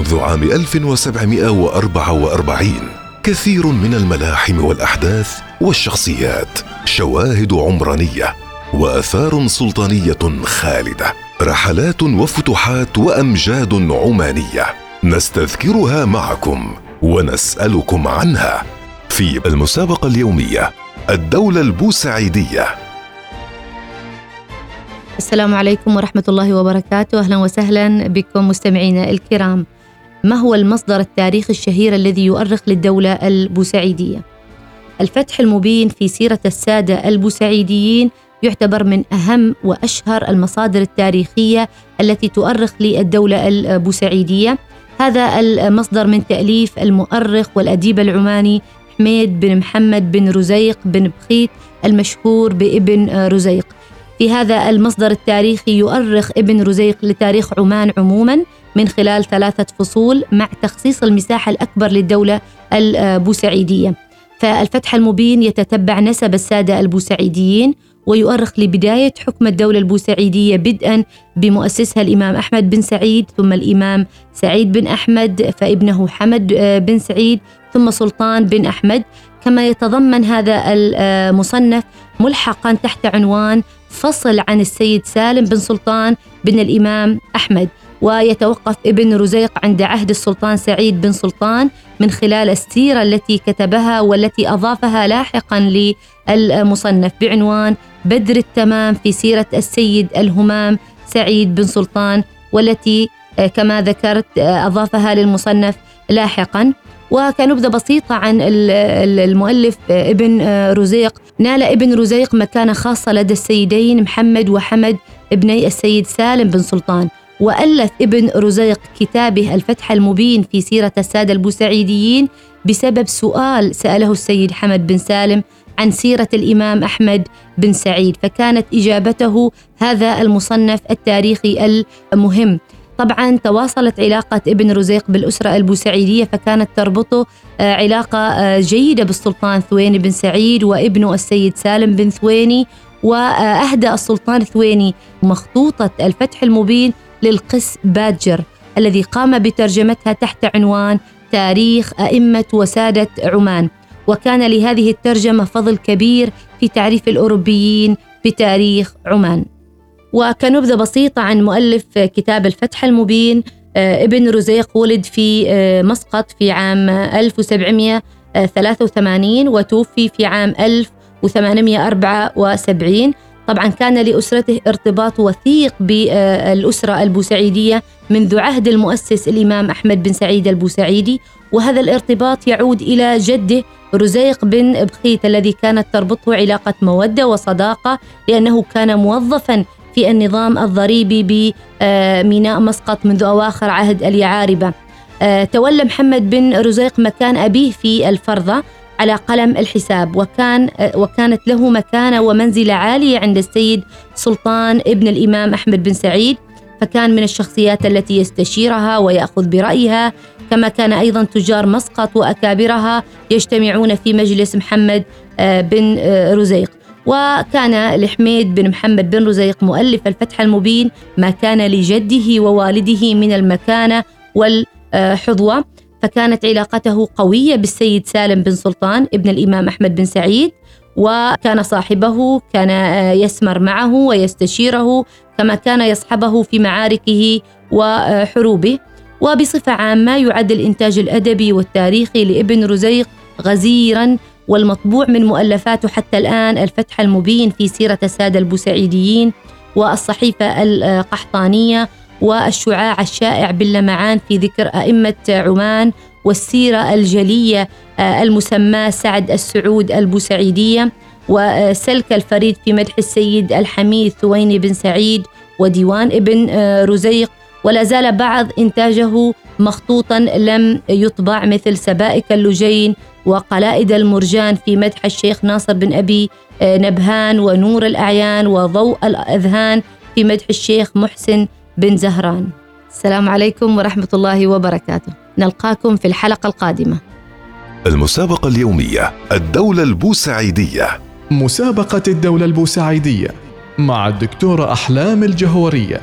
منذ عام 1744 كثير من الملاحم والأحداث والشخصيات شواهد عمرانية وآثار سلطانية خالدة رحلات وفتوحات وأمجاد عمانية نستذكرها معكم ونسألكم عنها في المسابقة اليومية الدولة البوسعيدية. السلام عليكم ورحمة الله وبركاته. أهلا وسهلا بكم مستمعينا الكرام. ما هو المصدر التاريخي الشهير الذي يؤرخ للدولة البوسعيدية؟ الفتح المبين في سيرة السادة البوسعيديين يعتبر من أهم وأشهر المصادر التاريخية التي تؤرخ للدولة البوسعيدية. هذا المصدر من تأليف المؤرخ والأديب العماني حميد بن محمد بن رزيق بن بخيت المشهور بابن رزيق. في هذا المصدر التاريخي يؤرخ ابن رزيق لتاريخ عمان عموما من خلال ثلاثة فصول مع تخصيص المساحة الأكبر للدولة البوسعيدية. فالفتح المبين يتتبع نسب السادة البوسعيديين ويؤرخ لبداية حكم الدولة البوسعيدية بدءا بمؤسسها الإمام أحمد بن سعيد ثم الإمام سعيد بن أحمد فابنه حمد بن سعيد ثم سلطان بن أحمد. كما يتضمن هذا المصنف ملحقا تحت عنوان فصل عن السيد سالم بن سلطان بن الإمام أحمد. ويتوقف ابن رزيق عند عهد السلطان سعيد بن سلطان من خلال السيرة التي كتبها والتي أضافها لاحقا للمصنف بعنوان بدر التمام في سيرة السيد الهمام سعيد بن سلطان والتي آه، كما ذكرت آه، أضافها للمصنف لاحقا. وكنبذة بسيطة عن المؤلف آه، ابن رزيق. نال ابن رزيق مكانة خاصة لدى السيدين محمد وحمد ابني السيد سالم بن سلطان. وألف ابن رزيق كتابه الفتح المبين في سيرة السادة البوسعيديين بسبب سؤال سأله السيد حمد بن سالم عن سيرة الإمام أحمد بن سعيد فكانت إجابته هذا المصنف التاريخي المهم. طبعا تواصلت علاقة ابن رزيق بالأسرة البوسعيدية فكانت تربطه آه، علاقة آه، جيدة بالسلطان ثويني بن سعيد وابنه السيد سالم بن ثويني وأهدى السلطان ثويني مخطوطة الفتح المبين للقس بادجر الذي قام بترجمتها تحت عنوان تاريخ أئمة وسادة عمان. وكان لهذه الترجمة فضل كبير في تعريف الأوروبيين بتاريخ عمان. وكنبذة بسيطة عن مؤلف كتاب الفتح المبين آه، ابن رزيق ولد في آه، مسقط في عام 1783 وتوفي في عام 1874 طبعا كان لأسرته ارتباط وثيق بالأسرة البوسعيدية منذ عهد المؤسس الإمام أحمد بن سعيد البوسعيدي وهذا الارتباط يعود إلى جده رزيق بن بخيت الذي كانت تربطه علاقة مودة وصداقة لأنه كان موظفا في النظام الضريبي بميناء مسقط منذ أواخر عهد اليعاربة. آه، تولى محمد بن رزيق مكان أبيه في الفرضة على قلم الحساب وكان وكانت له مكانة ومنزلة عالية عند السيد سلطان ابن الإمام أحمد بن سعيد فكان من الشخصيات التي يستشيرها ويأخذ برأيها. كما كان أيضا تجار مسقط وأكابرها يجتمعون في مجلس محمد آه، بن آه، رزيق. وكان لحميد بن محمد بن رزيق مؤلف الفتح المبين ما كان لجده ووالده من المكانة والحظوة. فكانت علاقته قوية بالسيد سالم بن سلطان ابن الإمام أحمد بن سعيد وكان صاحبه كان يسمر معه ويستشيره كما كان يصحبه في معاركه وحروبه. وبصفة عامة يعد الإنتاج الأدبي والتاريخي لابن رزيق غزيرا والمطبوع من مؤلفاته حتى الآن الفتح المبين في سيرة السادة البوسعيديين والصحيفة القحطانية. والشعاع الشائع باللمعان في ذكر أئمة عمان والسيرة الجلية آه، المسماة سعد السعود البوسعيدية وسلك الفريد في مدح السيد الحميد ثويني بن سعيد وديوان ابن آه، رزيق. ولا زال بعض إنتاجه مخطوطا لم يطبع مثل سبائك اللجين وقلائد المرجان في مدح الشيخ ناصر بن أبي آه، نبهان ونور الأعيان وضوء الأذهان في مدح الشيخ محسن بن زهران. السلام عليكم ورحمة الله وبركاته. نلقاكم في الحلقة القادمة. المسابقة اليومية الدولة البوسعيدية. مسابقة الدولة البوسعيدية مع الدكتورة أحلام الجهورية.